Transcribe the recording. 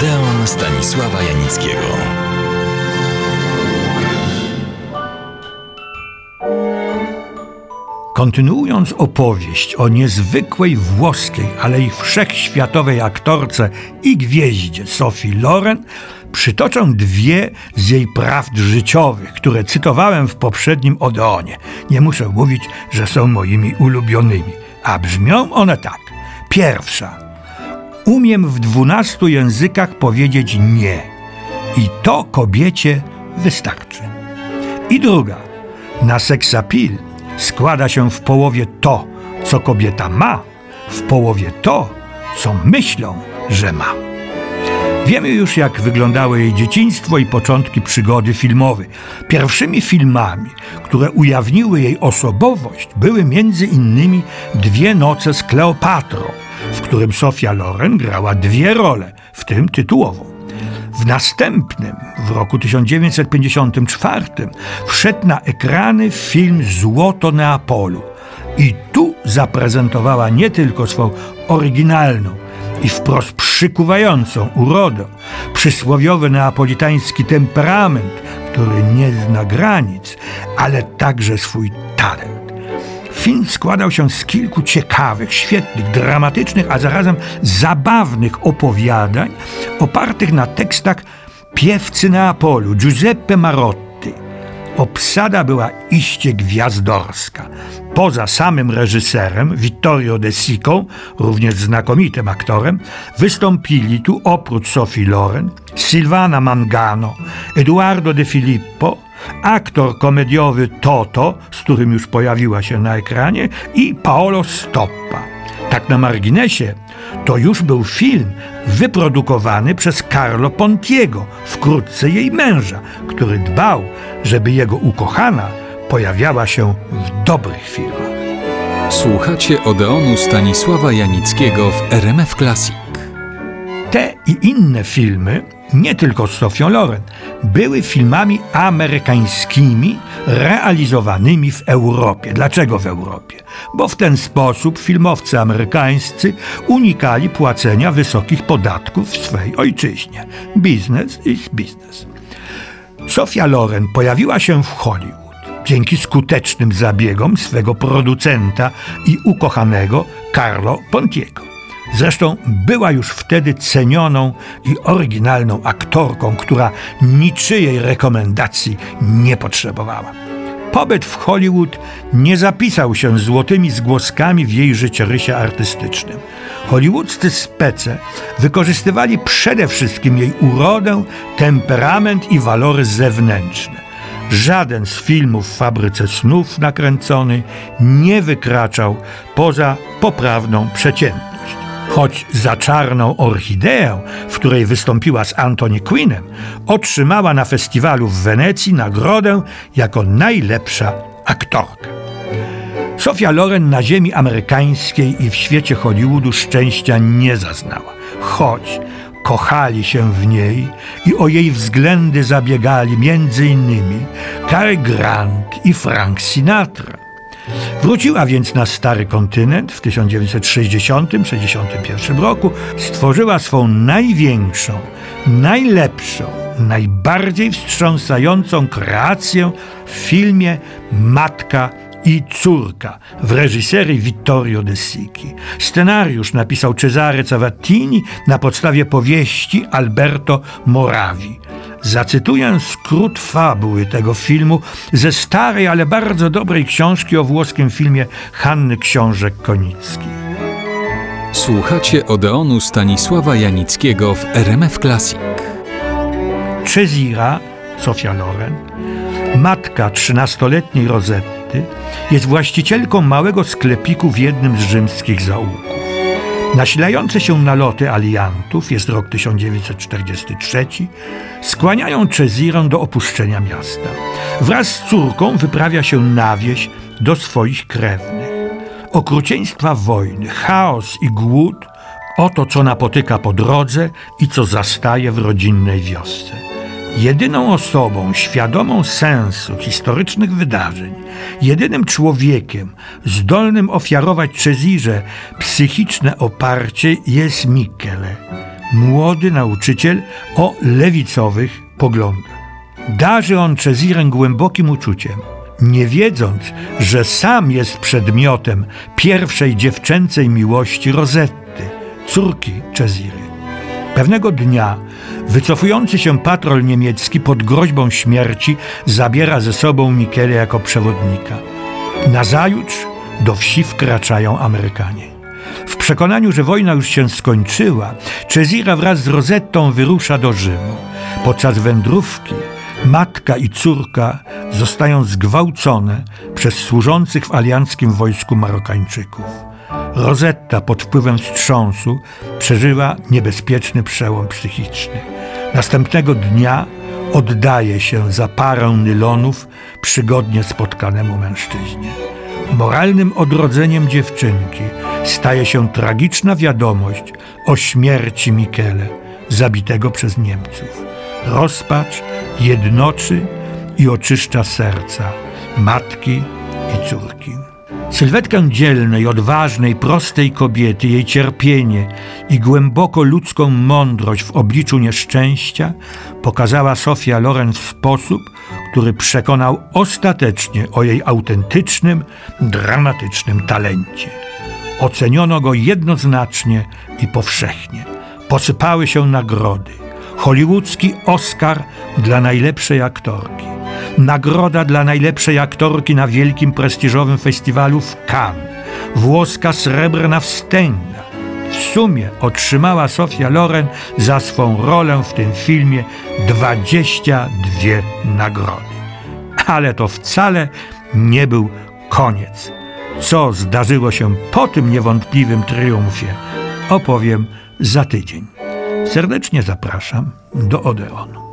Odeon Stanisława Janickiego. Kontynuując opowieść o niezwykłej włoskiej, ale i wszechświatowej aktorce i gwieździe Sophie Loren, przytoczę dwie z jej prawd życiowych, które cytowałem w poprzednim Odeonie. Nie muszę mówić, że są moimi ulubionymi, a brzmią one tak. Pierwsza. Umiem w dwunastu językach powiedzieć nie. I to kobiecie wystarczy. I druga. Na seksapil składa się w połowie to, co kobieta ma, w połowie to, co myślą, że ma. Wiemy już, jak wyglądało jej dzieciństwo i początki przygody filmowej. Pierwszymi filmami, które ujawniły jej osobowość, były między innymi Dwie noce z Kleopatrą, w którym Sofia Loren grała dwie role, w tym tytułową. W następnym, w roku 1954, wszedł na ekrany film Złoto Neapolu. I tu zaprezentowała nie tylko swą oryginalną i wprost przykuwającą urodę, przysłowiowy neapolitański temperament, który nie zna granic, ale także swój talent. Film składał się z kilku ciekawych, świetnych, dramatycznych, a zarazem zabawnych opowiadań opartych na tekstach piewcy Neapolu Giuseppe Marotti. Obsada była iście gwiazdorska. Poza samym reżyserem, Vittorio De Sico, również znakomitym aktorem, wystąpili tu oprócz Sophie Loren, Silvana Mangano, Eduardo De Filippo, aktor komediowy Toto, z którym już pojawiła się na ekranie, i Paolo Stoppa. Tak na marginesie, to już był film wyprodukowany przez Carlo Pontiego, wkrótce jej męża, który dbał, żeby jego ukochana pojawiała się w dobrych filmach. Słuchacie Odeonu Stanisława Janickiego w RMF Classic. Te i inne filmy, nie tylko z Sofią Loren, były filmami amerykańskimi realizowanymi w Europie. Dlaczego w Europie? Bo w ten sposób filmowcy amerykańscy unikali płacenia wysokich podatków w swej ojczyźnie. Biznes is business. Sofia Loren pojawiła się w Hollywood dzięki skutecznym zabiegom swego producenta i ukochanego Carlo Pontiego. Zresztą była już wtedy cenioną i oryginalną aktorką, która niczyjej rekomendacji nie potrzebowała. Pobyt w Hollywood nie zapisał się złotymi zgłoskami w jej życiorysie artystycznym. Hollywoodzcy spece wykorzystywali przede wszystkim jej urodę, temperament i walory zewnętrzne. Żaden z filmów w fabryce snów nakręcony nie wykraczał poza poprawną przeciętność. Choć za czarną orchideę, w której wystąpiła z Anthony Quinnem, otrzymała na festiwalu w Wenecji nagrodę jako najlepsza aktorka. Sofia Loren na ziemi amerykańskiej i w świecie Hollywoodu szczęścia nie zaznała, choć kochali się w niej i o jej względy zabiegali innymi Cary Grant i Frank Sinatra. Wróciła więc na stary kontynent w 1960-61 roku, stworzyła swą największą, najlepszą, najbardziej wstrząsającą kreację w filmie Matka i córka w reżyserii Vittorio De Sichi. Scenariusz napisał Cesare Cavattini na podstawie powieści Alberto Moravi. Zacytuję skrót fabuły tego filmu ze starej, ale bardzo dobrej książki o włoskim filmie Hanny Książek-Konickiej. Słuchacie Odeonu Stanisława Janickiego w RMF Classic. Cezira, Sofia Loren, matka trzynastoletniej Rozetty, jest właścicielką małego sklepiku w jednym z rzymskich zaułków. Nasilające się naloty aliantów, jest rok 1943, skłaniają Cezirę do opuszczenia miasta. Wraz z córką wyprawia się na wieś do swoich krewnych. Okrucieństwa wojny, chaos i głód oto co napotyka po drodze i co zastaje w rodzinnej wiosce. Jedyną osobą świadomą sensu historycznych wydarzeń, jedynym człowiekiem zdolnym ofiarować Cezirze psychiczne oparcie jest Michele, młody nauczyciel o lewicowych poglądach. Darzy on Cezirę głębokim uczuciem, nie wiedząc, że sam jest przedmiotem pierwszej dziewczęcej miłości Rozetty, córki Ceziry. Pewnego dnia wycofujący się patrol niemiecki pod groźbą śmierci zabiera ze sobą Mikelę jako przewodnika. Nazajutrz do wsi wkraczają Amerykanie. W przekonaniu, że wojna już się skończyła, Cezira wraz z Rozettą wyrusza do Rzymu. Podczas wędrówki matka i córka zostają zgwałcone przez służących w alianckim wojsku Marokańczyków. Rosetta pod wpływem wstrząsu przeżywa niebezpieczny przełom psychiczny. Następnego dnia oddaje się za parę nylonów przygodnie spotkanemu mężczyźnie. Moralnym odrodzeniem dziewczynki staje się tragiczna wiadomość o śmierci Mikele, zabitego przez Niemców. Rozpacz jednoczy i oczyszcza serca matki i córki. Sylwetkę dzielnej, odważnej, prostej kobiety, jej cierpienie i głęboko ludzką mądrość w obliczu nieszczęścia pokazała Sofia Loren w sposób, który przekonał ostatecznie o jej autentycznym, dramatycznym talencie. Oceniono go jednoznacznie i powszechnie. Posypały się nagrody. Hollywoodzki Oscar dla najlepszej aktorki. Nagroda dla najlepszej aktorki na wielkim prestiżowym festiwalu w Cannes. Włoska srebrna wstęga. W sumie otrzymała Sofia Loren za swą rolę w tym filmie 22 nagrody. Ale to wcale nie był koniec. Co zdarzyło się po tym niewątpliwym triumfie, opowiem za tydzień. Serdecznie zapraszam do Odeonu.